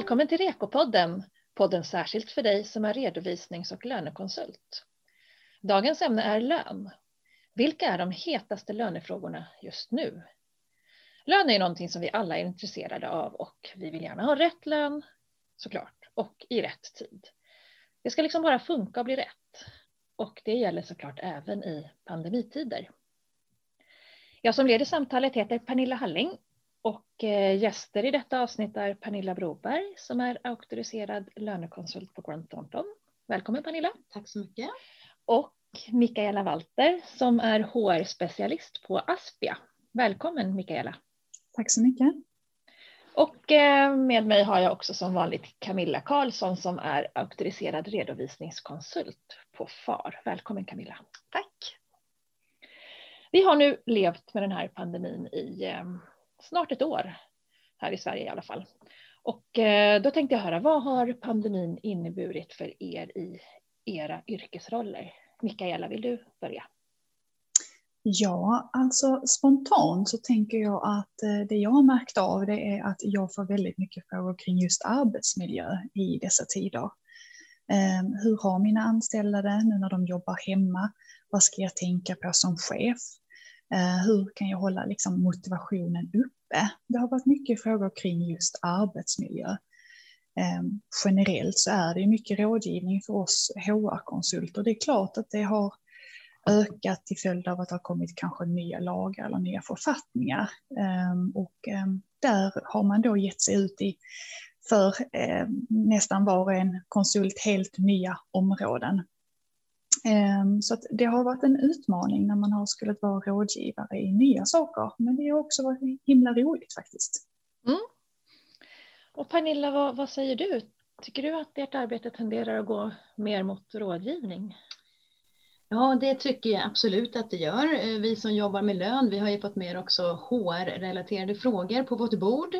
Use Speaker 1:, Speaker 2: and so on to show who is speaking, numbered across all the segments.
Speaker 1: Välkommen till Rekopodden, podden särskilt för dig som är redovisnings och lönekonsult. Dagens ämne är lön. Vilka är de hetaste lönefrågorna just nu? Lön är någonting som vi alla är intresserade av och vi vill gärna ha rätt lön, såklart, och i rätt tid. Det ska liksom bara funka och bli rätt. Och det gäller såklart även i pandemitider. Jag som leder samtalet heter Pernilla Halling och eh, gäster i detta avsnitt är Pernilla Broberg som är auktoriserad lönekonsult på Grant Thornton. Välkommen Pernilla.
Speaker 2: Tack så mycket.
Speaker 1: Och Mikaela Walter som är HR-specialist på Aspia. Välkommen Mikaela.
Speaker 3: Tack så mycket.
Speaker 1: Och eh, med mig har jag också som vanligt Camilla Karlsson som är auktoriserad redovisningskonsult på FAR. Välkommen Camilla.
Speaker 2: Tack.
Speaker 1: Vi har nu levt med den här pandemin i eh, snart ett år, här i Sverige i alla fall. Och eh, då tänkte jag höra, vad har pandemin inneburit för er i era yrkesroller? Mikaela, vill du börja?
Speaker 3: Ja, alltså spontant så tänker jag att eh, det jag har märkt av det är att jag får väldigt mycket frågor kring just arbetsmiljö i dessa tider. Ehm, hur har mina anställda det nu när de jobbar hemma? Vad ska jag tänka på som chef? Eh, hur kan jag hålla liksom motivationen uppe? Det har varit mycket frågor kring just arbetsmiljö. Ehm, generellt så är det mycket rådgivning för oss HR-konsulter. Det är klart att det har ökat till följd av att det har kommit kanske nya lagar eller nya författningar. Ehm, och ehm, där har man då gett sig ut i för nästan var och en konsult helt nya områden. Ehm, så det har varit en utmaning när man har skulle vara rådgivare i nya saker. Men det har också varit himla roligt faktiskt. Mm.
Speaker 1: Och Pernilla, vad, vad, säger du? Tycker du att ert arbete tenderar att gå mer mot rådgivning?
Speaker 2: Ja, det tycker jag absolut att det gör. Eh, vi som jobbar med lön, vi har ju fått mer också HR-relaterade frågor på vårt bord.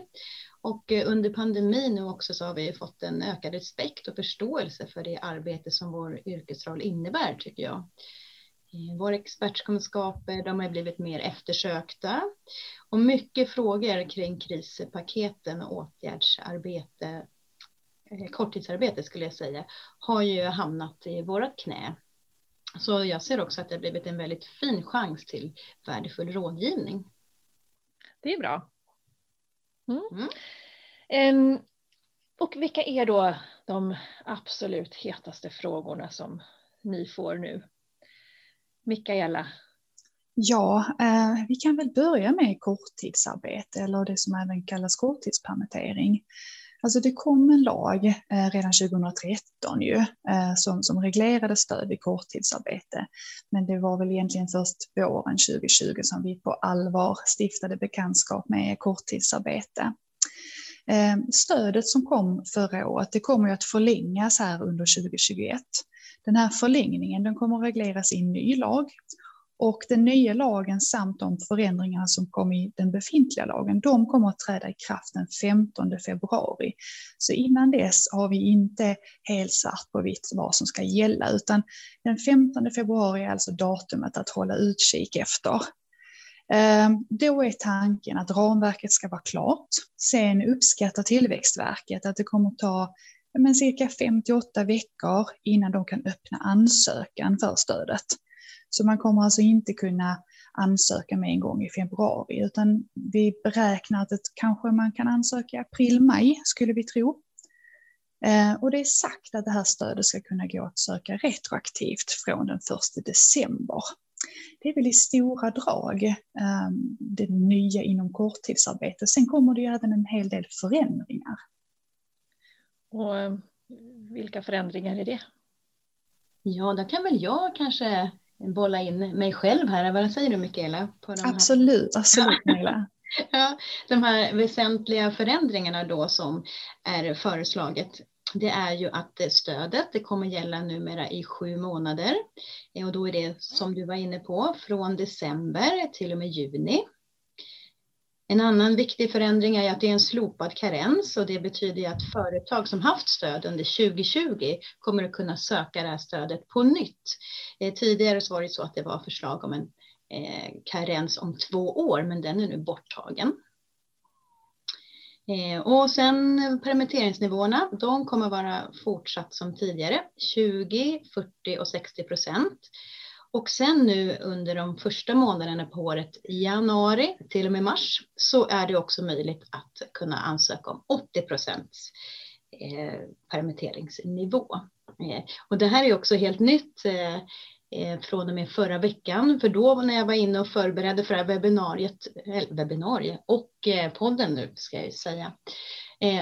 Speaker 2: Och eh, under pandemin nu också så har vi fått en ökad respekt och förståelse för det arbete som vår yrkesroll innebär tycker jag. Eh, våra expertkunskaper de har blivit mer eftersökta och mycket frågor kring krispaketen och åtgärdsarbete, eh, korttidsarbete skulle jag säga, har ju hamnat i vårat knä. Så jag ser också att det har blivit en väldigt fin chans till värdefull rådgivning.
Speaker 1: Det är bra. Mm. Mm. och vilka är då de absolut hetaste frågorna som ni får nu? Mikaela?
Speaker 3: Ja, eh, vi kan väl börja med korttidsarbete eller det som även kallas korttidspermittering. Alltså det kom en lag eh, redan 2013 ju, eh, som, som reglerade stöd vid korttidsarbete. Men det var väl egentligen först våren 2020 som vi på allvar stiftade bekantskap med korttidsarbete. Eh, stödet som kom förra året det kommer att förlängas här under 2021. Den här förlängningen den kommer att regleras i en ny lag och den nya lagen samt de förändringar som kom i den befintliga lagen, de kommer att träda i kraft den 15 februari. Så innan dess har vi inte helt svart på vitt vad som ska gälla, utan den 15 februari är alltså datumet att hålla utkik efter. Ehm, då är tanken att ramverket ska vara klart. Sen uppskattar Tillväxtverket att det kommer att ta men cirka 5 8 veckor innan de kan öppna ansökan för stödet. Så man kommer alltså inte kunna ansöka med en gång i februari, utan vi beräknar att kanske man kan ansöka i april, maj, skulle vi tro. Eh, och det är sagt att det här stödet ska kunna gå att söka retroaktivt från den 1 december. Det är väl i stora drag eh, det nya inom korttidsarbete. Sen kommer det ju även en hel del förändringar.
Speaker 1: Och eh, vilka förändringar är det?
Speaker 2: Ja, då kan väl jag kanske bolla in mig själv här. Vad säger du Mikaela?
Speaker 3: På de absolut, här? absolut Mikaela.
Speaker 2: ja, de här väsentliga förändringarna då som är föreslaget det är ju att stödet det kommer gälla numera i sju månader och då är det som du var inne på från december till och med juni en annan viktig förändring är att det är en slopad karens och det betyder att företag som haft stöd under 2020 kommer att kunna söka det här stödet på nytt. Eh, tidigare så var det så att det var förslag om en eh, karens om två år, men den är nu borttagen. Eh, och sen permitteringsnivåerna, de kommer vara fortsatt som tidigare, 20, 40 och 60 procent. Och sen nu under de första månaderna på året, januari till och med mars, så är det också möjligt att kunna ansöka om 80 procents eh, permitteringsnivå. Eh, och det här är också helt nytt eh, från och med förra veckan, för då när jag var inne och förberedde för det här webbinariet, eller och podden nu ska jag säga,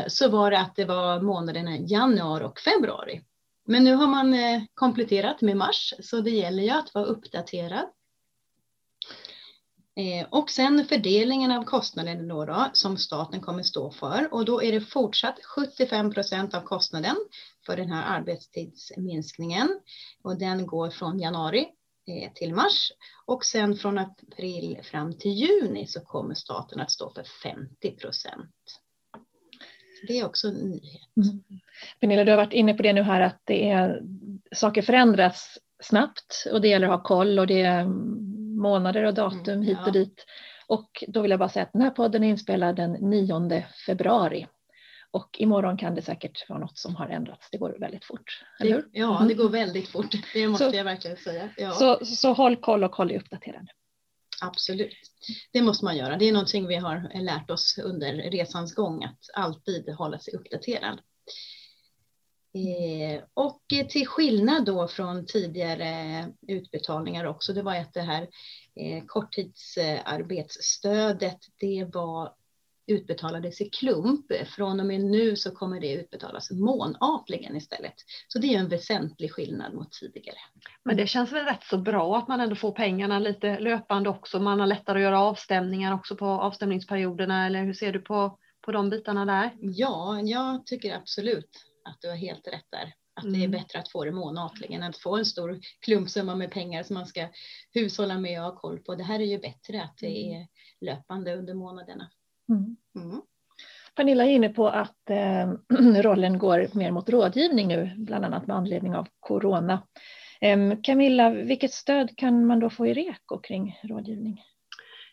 Speaker 2: så var det att det var månaderna januari och februari men nu har man eh, kompletterat med mars, så det gäller ju att vara uppdaterad. Eh, och sen fördelningen av kostnaden då, då, som staten kommer stå för och då är det fortsatt 75 procent av kostnaden för den här arbetstidsminskningen och den går från januari eh, till mars och sen från april fram till juni så kommer staten att stå för 50 procent. Det är också en nyhet. Mm.
Speaker 1: Pernilla, du har varit inne på det nu här att det är, saker förändras snabbt och det gäller att ha koll och det är månader och datum mm, hit och dit. Och då vill jag bara säga att den här podden är inspelad den 9 februari. Och imorgon kan det säkert vara något som har ändrats. Det går väldigt fort. Eller hur?
Speaker 2: Ja, det mm. går väldigt fort. Det måste så, jag verkligen säga. Ja.
Speaker 1: Så, så håll koll och håll dig uppdaterad.
Speaker 2: Absolut, det måste man göra. Det är någonting vi har lärt oss under resans gång, att alltid hålla sig uppdaterad. Eh, och till skillnad då från tidigare utbetalningar också, det var att det här eh, korttidsarbetsstödet, det var utbetalades i klump. Från och med nu så kommer det utbetalas månatligen istället. Så det är en väsentlig skillnad mot tidigare.
Speaker 4: Men det känns väl rätt så bra att man ändå får pengarna lite löpande också. Man har lättare att göra avstämningar också på avstämningsperioderna eller hur ser du på, på de bitarna där?
Speaker 2: Ja, jag tycker absolut att du har helt rätt där. Att mm. det är mm. bättre att få det månatligen än att få en stor klumpsumma med pengar som man ska hushålla med och ha koll på. Det här är ju bättre att det mm. är löpande under månaderna. Mm.
Speaker 1: Mm. Pernilla är inne på att eh, rollen går mer mot rådgivning nu, bland annat med anledning av corona. Eh, Camilla, vilket stöd kan man då få i REKO kring rådgivning?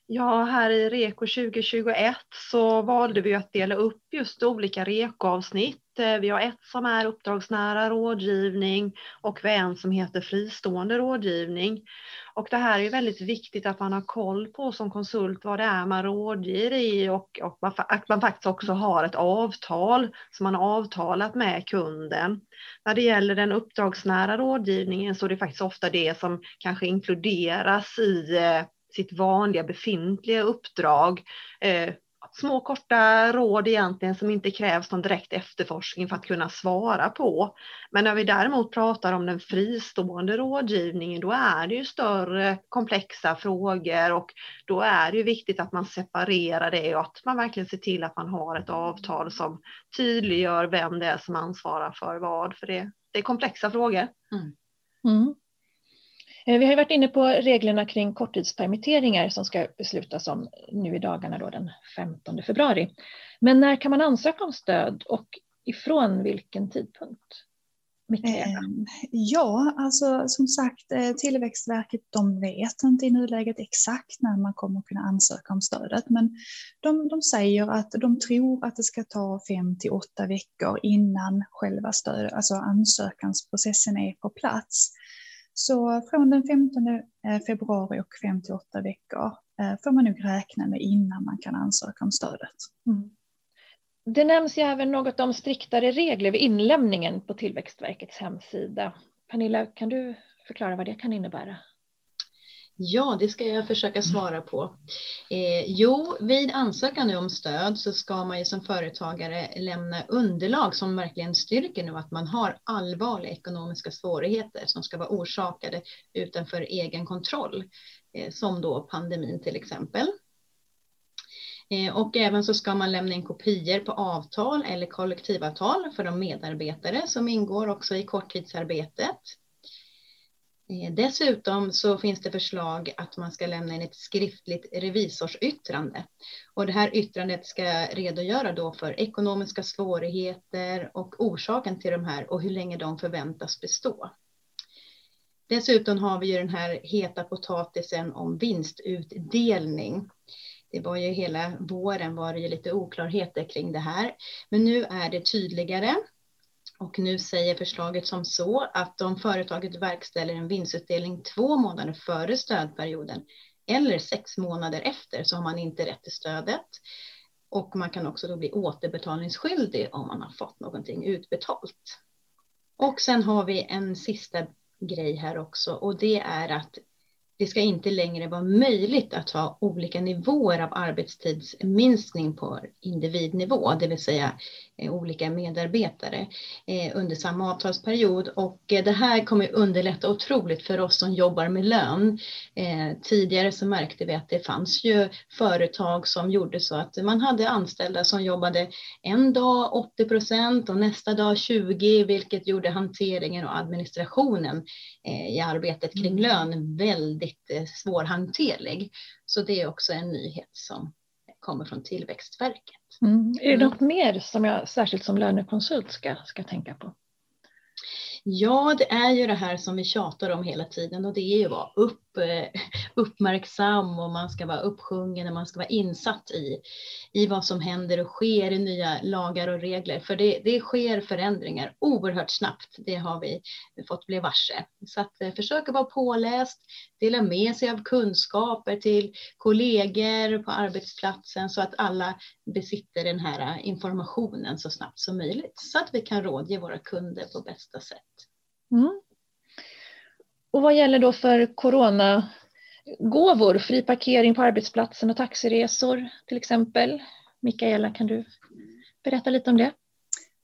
Speaker 4: Ja, här i REKO 2021 så valde vi att dela upp just olika REKO-avsnitt. Eh, vi har ett som är uppdragsnära rådgivning och vi har en som heter fristående rådgivning. Och det här är väldigt viktigt att man har koll på som konsult vad det är man rådger i och, och att man faktiskt också har ett avtal som man har avtalat med kunden. När det gäller den uppdragsnära rådgivningen så är det faktiskt ofta det som kanske inkluderas i eh, sitt vanliga befintliga uppdrag. Eh, små korta råd egentligen som inte krävs någon direkt efterforskning för att kunna svara på. Men när vi däremot pratar om den fristående rådgivningen då är det ju större komplexa frågor och då är det ju viktigt att man separerar det och att man verkligen ser till att man har ett avtal som tydliggör vem det är som ansvarar för vad. För det, det är komplexa frågor. Mm. Mm.
Speaker 1: Eh, vi har varit inne på reglerna kring korttidspermitteringar som ska beslutas om nu i dagarna då den 15 februari. Men när kan man ansöka om stöd och ifrån vilken tidpunkt?
Speaker 3: Eh, ja, alltså som sagt eh, Tillväxtverket de vet inte i nuläget exakt när man kommer kunna ansöka om stödet men de, de säger att de tror att det ska ta fem till åtta veckor innan själva stöd, alltså ansökansprocessen är på plats. Så från den 15 eh, februari och 58 veckor eh, får man nog räkna med innan man kan ansöka om stödet. Mm.
Speaker 1: Det nämns ju även något om striktare regler vid inlämningen på Tillväxtverkets hemsida. Pernilla, kan du förklara vad det kan innebära?
Speaker 2: Ja, det ska jag försöka svara på. Eh, jo, vid ansökan nu om stöd så ska man ju som företagare lämna underlag som verkligen styrker nu att man har allvarliga ekonomiska svårigheter som ska vara orsakade utanför egen kontroll, eh, som då pandemin till exempel. Eh, och även så ska man lämna in kopior på avtal eller kollektivavtal för de medarbetare som ingår också i korttidsarbetet. Eh, dessutom så finns det förslag att man ska lämna in ett skriftligt revisorsyttrande. Och det här yttrandet ska redogöra då för ekonomiska svårigheter och orsaken till de här och hur länge de förväntas bestå. Dessutom har vi ju den här heta potatisen om vinstutdelning. det var ju hela våren var det ju lite oklarheter kring det här. Men nu är det tydligare. Och nu säger förslaget som så att om företaget verkställer en vinstutdelning två månader före stödperioden eller sex månader efter så har man inte rätt till stödet. Och man kan också då bli återbetalningsskyldig om man har fått någonting utbetalt. Och sen har vi en sista grej här också och det är att det ska inte längre vara möjligt att ha olika nivåer av arbetstidsminskning på individnivå, det vill säga eh, olika medarbetare eh, under samma avtalsperiod. Och eh, det här kommer underlätta otroligt för oss som jobbar med lön. Tidigare så märkte vi att det fanns ju företag som gjorde så att man hade anställda som jobbade en dag 80 procent och nästa dag 20, vilket gjorde hanteringen och administrationen i arbetet kring mm. lön väldigt väldigt eh, svårhanterlig. Så det är också en nyhet som kommer från Tillväxtverket.
Speaker 1: Mm. Är det mm. något mer som jag särskilt som lönekonsult ska, ska tänka på?
Speaker 2: Ja, det är ju det här som vi tjatar om hela tiden och det är ju att vara upp, Eh, uppmärksam och man ska vara uppsjungen och man ska vara insatt i, i vad som händer och sker i nya lagar och regler. För det, det sker förändringar oerhört snabbt. Det har vi fått bli varse. Så att eh, försöka vara påläst, dela med sig av kunskaper till kollegor på arbetsplatsen så att alla besitter den här eh, informationen så snabbt som möjligt så att vi kan rådge våra kunder på bästa sätt. Mm.
Speaker 1: Och vad gäller då för coronagåvor, fri parkering på arbetsplatsen och taxiresor till exempel? Mikaela, kan du berätta lite om det?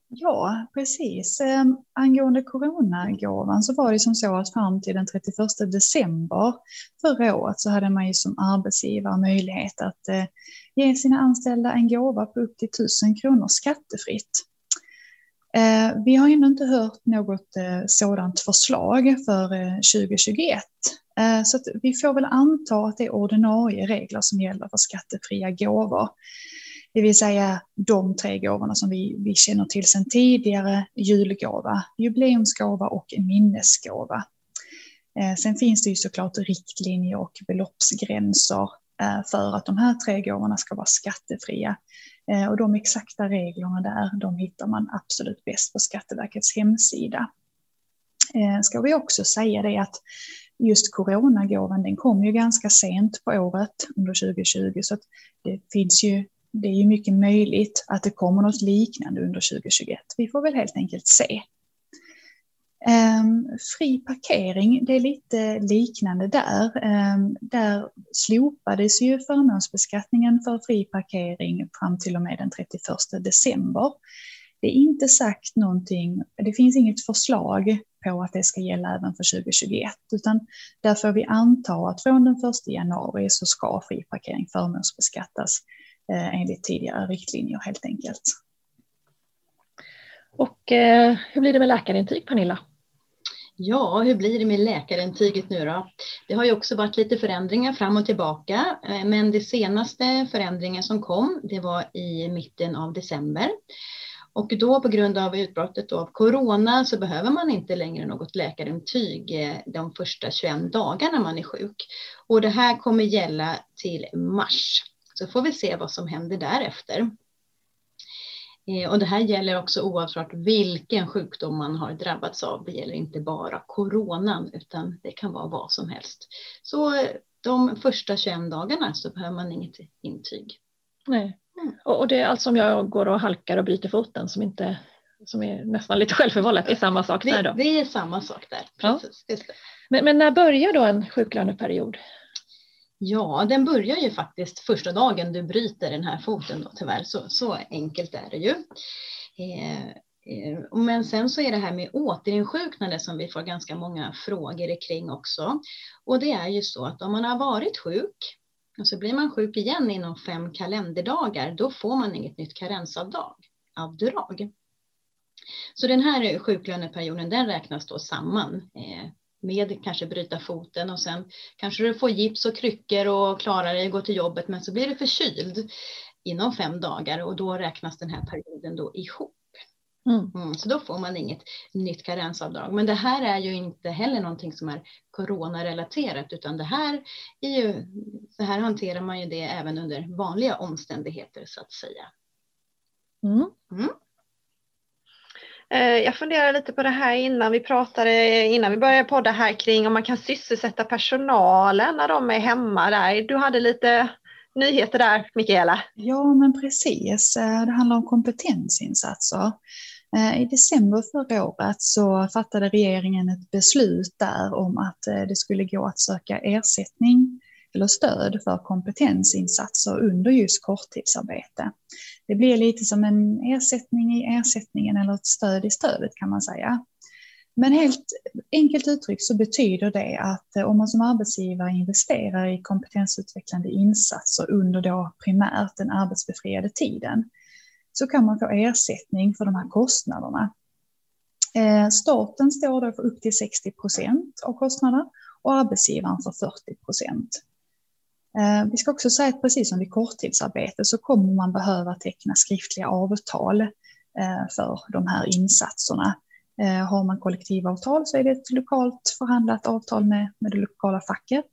Speaker 3: Ja, precis. Ehm, angående coronagåvan så var det som så att fram till den 31 december förra året så hade man ju som arbetsgivare möjlighet att eh, ge sina anställda en gåva på upp till 1000 kronor skattefritt. Eh, vi har ännu inte hört något eh, sådant förslag för eh, 2021. Eh, så vi får väl anta att det är ordinarie regler som gäller för skattefria gåvor. Det vill säga de tre gåvorna som vi, vi känner till sedan tidigare, julgåva, jubileumsgåva och minnesgåva. Eh, sen finns det ju såklart riktlinjer och beloppsgränser eh, för att de här tre gåvorna ska vara skattefria. Eh, och de exakta reglerna där, de hittar man absolut bäst på Skatteverkets hemsida. Eh, ska vi också säga det att just coronagåvan, den kom ju ganska sent på året under 2020, så att det finns ju det är ju mycket möjligt att det kommer något liknande under 2021. Vi får väl helt enkelt se. Ehm, fri parkering, det är lite liknande där. Ehm, där slopades ju förmånsbeskattningen för fri parkering fram till och med den 31 december. Det är inte sagt någonting, det finns inget förslag på att det ska gälla även för 2021, utan där får vi anta att från den 1 januari så ska fri parkering förmånsbeskattas eh, enligt tidigare riktlinjer helt enkelt.
Speaker 1: Och eh, hur blir det med läkarintyg Pernilla?
Speaker 2: Ja, hur blir det med läkarintyget nu då? Det har ju också varit lite förändringar fram och tillbaka, eh, men det senaste förändringen som kom, det var i mitten av december. Och då på grund av utbrottet av corona så behöver man inte längre något läkarintyg eh, de första 21 dagarna man är sjuk. Och det här kommer gälla till mars. Så får vi se vad som händer därefter. Eh, och det här gäller också oavsett vilken sjukdom man har drabbats av. Det gäller inte bara coronan utan det kan vara vad som helst. Så eh, de första 21 dagarna så behöver man inget intyg.
Speaker 1: Nej. Mm. Och det är alltså om jag går och halkar och bryter foten som inte som är nästan lite självförvållat, det är samma sak där då?
Speaker 2: Det är samma sak där, precis. Ja.
Speaker 1: Men, men när börjar då en sjuklöneperiod?
Speaker 2: Ja, den börjar ju faktiskt första dagen du bryter den här foten då tyvärr. Så, så enkelt är det ju. Eh, eh, men sen så är det här med återinsjuknande som vi får ganska många frågor kring också. Och det är ju så att om man har varit sjuk och så blir man sjuk igen inom fem kalenderdagar, då får man inget nytt karensavdrag. Avdrag. Så den här sjuklöneperioden den räknas då samman eh, med kanske bryta foten och sen kanske du får gips och kryckor och klarar dig att gå till jobbet men så blir du förkyld inom fem dagar och då räknas den här perioden då ihop. Mm. Mm, så då får man inget nytt karensavdrag. Men det här är ju inte heller någonting som är coronarelaterat, utan det här, är ju, så här hanterar man ju det även under vanliga omständigheter så att säga.
Speaker 4: Mm. Eh, jag funderar lite på det här innan vi pratade, innan vi började podda här kring om man kan sysselsätta personalen när de är hemma där. Du hade lite nyheter där, Mikaela.
Speaker 3: Ja, men precis. Eh, det handlar om kompetensinsatser. Eh, I december förra året så fattade regeringen ett beslut där om att det skulle gå att söka ersättning eller stöd för kompetensinsatser under just korttidsarbete. Det blir lite som en ersättning i ersättningen eller ett stöd i stödet kan man säga. Men helt enkelt uttryckt så betyder det att eh, om man som arbetsgivare investerar i kompetensutvecklande insatser under då primärt den arbetsbefriade tiden så kan man få ersättning för de här kostnaderna. Eh, staten står då för upp till 60 procent av kostnaderna och arbetsgivaren för 40 procent. Eh, vi ska också säga att precis som vid korttidsarbete så kommer man behöva teckna skriftliga avtal eh, för de här insatserna. Eh, har man kollektivavtal så är det ett lokalt förhandlat avtal med, med det lokala facket.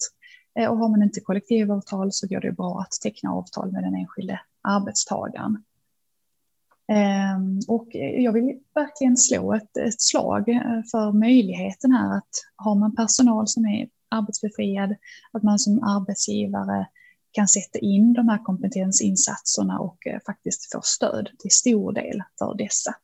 Speaker 3: Och har man inte kollektivavtal så går det bra att teckna avtal med den enskilde arbetstagaren. Ehm, och jag vill verkligen slå ett, ett slag för möjligheten här att har man personal som är arbetsbefriad, att man som arbetsgivare kan sätta in de här kompetensinsatserna och eh, faktiskt få stöd till stor del för dessa.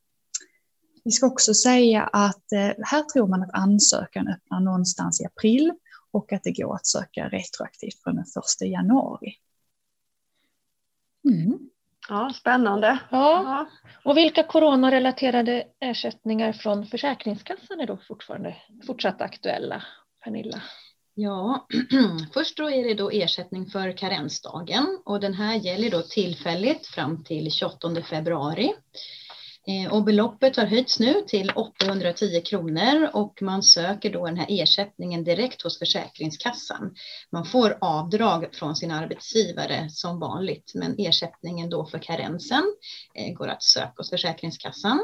Speaker 3: Vi ska också säga att eh, här tror man att ansökan öppnar någonstans i april och att det går att söka retroaktivt från den 1 januari.
Speaker 4: Mm. Ja, spännande.
Speaker 1: Ja. ja. Och vilka coronarelaterade ersättningar från Försäkringskassan är då fortfarande fortsatt aktuella, Pernilla?
Speaker 2: Ja, först då är det då ersättning för karensdagen och den här gäller då tillfälligt fram till 28 februari. Eh, och beloppet har höjts nu till 810 kronor och man söker då den här ersättningen direkt hos Försäkringskassan. Man får avdrag från sin arbetsgivare som vanligt, men ersättningen då för karensen eh, går att söka hos Försäkringskassan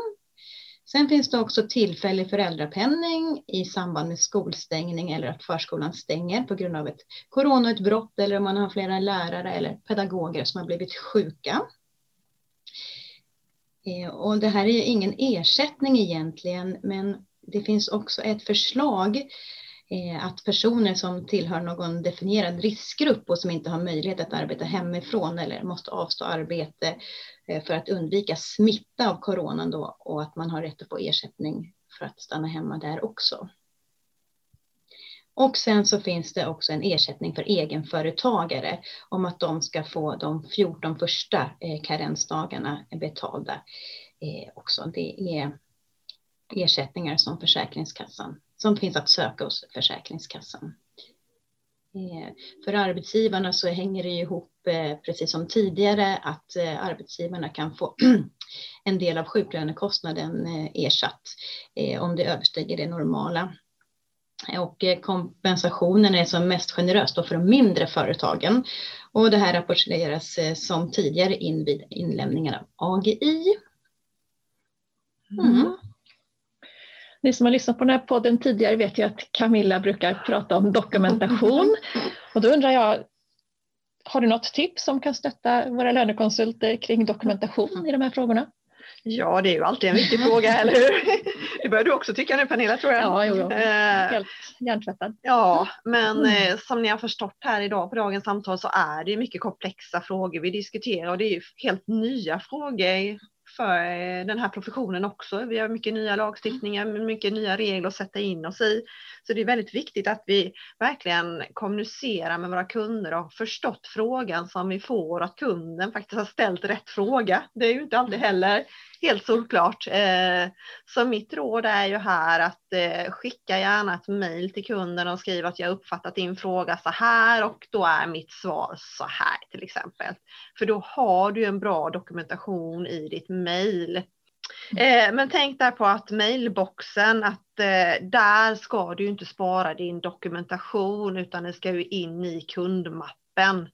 Speaker 2: Sen finns det också tillfällig föräldrapenning i samband med skolstängning eller att förskolan stänger på grund av ett coronautbrott eller om man har flera lärare eller pedagoger som har blivit sjuka. Eh, och det här är ingen ersättning egentligen, men det finns också ett förslag eh, Eh, att personer som tillhör någon definierad riskgrupp och som inte har möjlighet att arbeta hemifrån eller måste avstå arbete eh, för att undvika smitta av coronan då och att man har rätt att få ersättning för att stanna hemma där också. Och sen så finns det också en ersättning för egenföretagare om att de ska få de 14 första eh, karensdagarna betalda också. Det är ersättningar som Försäkringskassan som finns att söka hos Försäkringskassan. Eh, för arbetsgivarna så hänger det ihop, eh, precis som tidigare, att eh, arbetsgivarna kan få en del av sjuklönekostnaden ersatt om det överstiger det normala. Och kompensationen är som mest generös för de mindre företagen. Och det här rapporteras som tidigare in vid inlämningen av AGI.
Speaker 1: Mm. Ni som har lyssnat på den här podden tidigare vet ju att Camilla brukar prata om dokumentation. Och då undrar jag, har du något tips som kan stötta våra lönekonsulter kring dokumentation i de här frågorna?
Speaker 4: Ja, det är ju alltid en viktig fråga, eller hur? Det börjar du också tycka nu Pernilla, tror jag.
Speaker 1: Ja, jo, jo. Eh, helt hjärntvättad.
Speaker 4: Ja, men mm. som ni har förstått här idag på dagens samtal så är det mycket komplexa frågor vi diskuterar och det är ju helt nya frågor för eh, den här professionen också. Vi har mycket nya lagstiftningar, mycket nya regler att sätta in oss i. Så det är väldigt viktigt att vi verkligen kommunicerar med våra kunder och förstått frågan som vi får, att kunden faktiskt har ställt rätt fråga. Det är ju inte alltid heller helt solklart. Eh, så mitt råd är ju här att eh, skicka gärna ett mejl till kunden och skriva att jag uppfattat din fråga så här och då är mitt svar så här till exempel. För då har du en bra dokumentation i ditt mejl. Eh, men tänk där på att mailboxen, att där ska du inte spara din dokumentation utan det ska ju in i kundmappen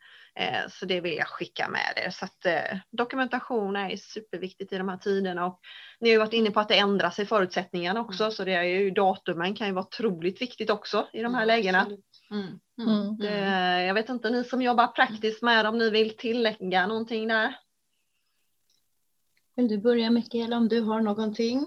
Speaker 4: så det vill jag skicka med er. Så att eh, dokumentation är superviktigt i de här tiderna och ni har ju varit inne på att det ändrar sig förutsättningarna också mm. så det är ju datumen kan ju vara otroligt viktigt också i de här lägena. Mm. Mm. Det, jag vet inte ni som jobbar praktiskt med om ni vill tillägga någonting där?
Speaker 2: Vill du börja Mikaela om du har någonting?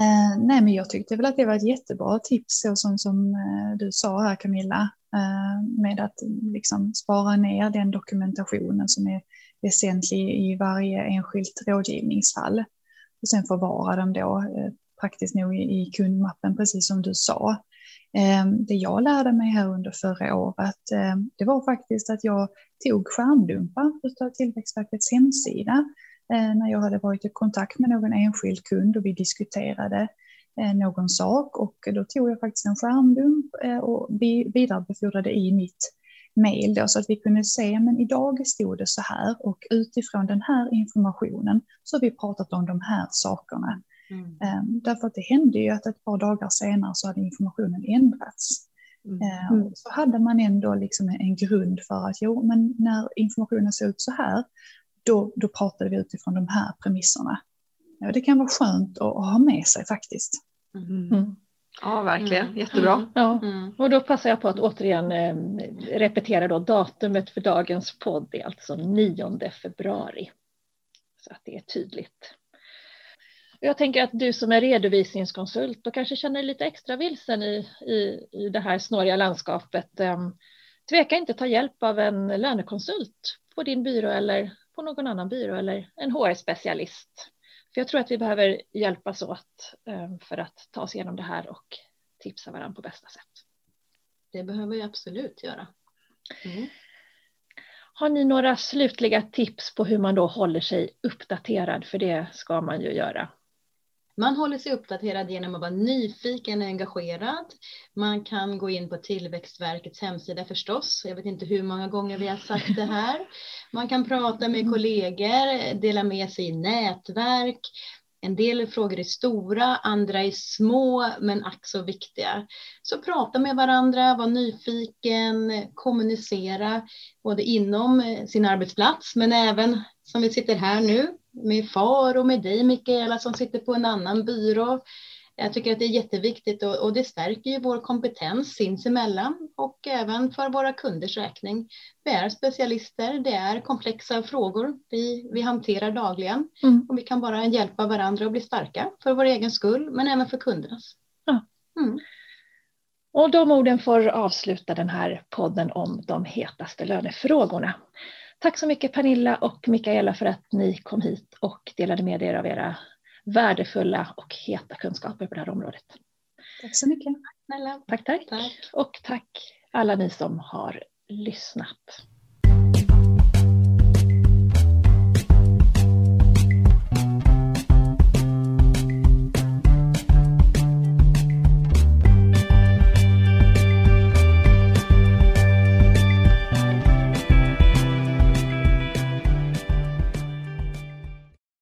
Speaker 3: Eh, nej, men jag tyckte väl att det var ett jättebra tips så som, som eh, du sa här Camilla eh, med att liksom spara ner den dokumentationen som är väsentlig i varje enskilt rådgivningsfall och sen förvara dem då eh, praktiskt nog i, i kundmappen precis som du sa. Eh, det jag lärde mig här under förra året, eh, det var faktiskt att jag tog skärmdumpar av Tillväxtverkets hemsida när jag hade varit i kontakt med någon enskild kund och vi diskuterade eh, någon sak och då tog jag faktiskt en skärmdump eh, och vidarebefordrade i mitt mejl då så att vi kunde se men idag stod det så här och utifrån den här informationen så har vi pratat om de här sakerna. Mm. Därför att det hände ju att ett par dagar senare så hade informationen ändrats. Mm. Så hade man ändå liksom en grund för att jo, men när informationen ser ut så här, då, då pratade vi utifrån de här premisserna. Ja, det kan vara skönt att, att ha med sig faktiskt.
Speaker 4: Mm. mm. Ja, verkligen. Mm. Jättebra.
Speaker 1: Ja. Och då passar jag på att återigen eh, repetera då datumet för dagens podd är alltså 9 februari. Så att det är tydligt. Jag tänker att du som är redovisningskonsult och kanske känner dig lite extra vilsen i, i, i det här snåriga landskapet. Um, tveka inte ta hjälp av en lönekonsult på din byrå eller på någon annan byrå eller en HR-specialist. För jag tror att vi behöver hjälpas åt um, för att ta oss igenom det här och tipsa varandra på bästa sätt.
Speaker 2: Det behöver vi absolut göra. Mm.
Speaker 1: Har ni några slutliga tips på hur man då håller sig uppdaterad? För det ska man ju göra.
Speaker 2: Man håller sig uppdaterad genom att vara nyfiken och engagerad. Man kan gå in på Tillväxtverkets hemsida förstås. Jag vet inte hur många gånger vi har sagt det här. Man kan prata med kollegor, dela med sig i nätverk. En del frågor är stora, andra är små men ack så viktiga. Så prata med varandra, var nyfiken, kommunicera både inom sin arbetsplats men även som vi sitter här nu med far och med dig Mikaela som sitter på en annan byrå. Jag tycker att det är jätteviktigt och, och det stärker ju vår kompetens sinsemellan och även för våra kunders räkning. Vi är specialister, det är komplexa frågor vi, vi hanterar dagligen mm. och vi kan bara hjälpa varandra att bli starka för vår egen skull men även för kundernas. Ja. Mm.
Speaker 1: Och de orden får avsluta den här podden om de hetaste lönefrågorna. Tack så mycket Pernilla och Mikaela för att ni kom hit och delade med er av era värdefulla och heta kunskaper på det här området.
Speaker 3: Tack så mycket.
Speaker 1: Tack, tack. tack. Och tack alla ni som har lyssnat.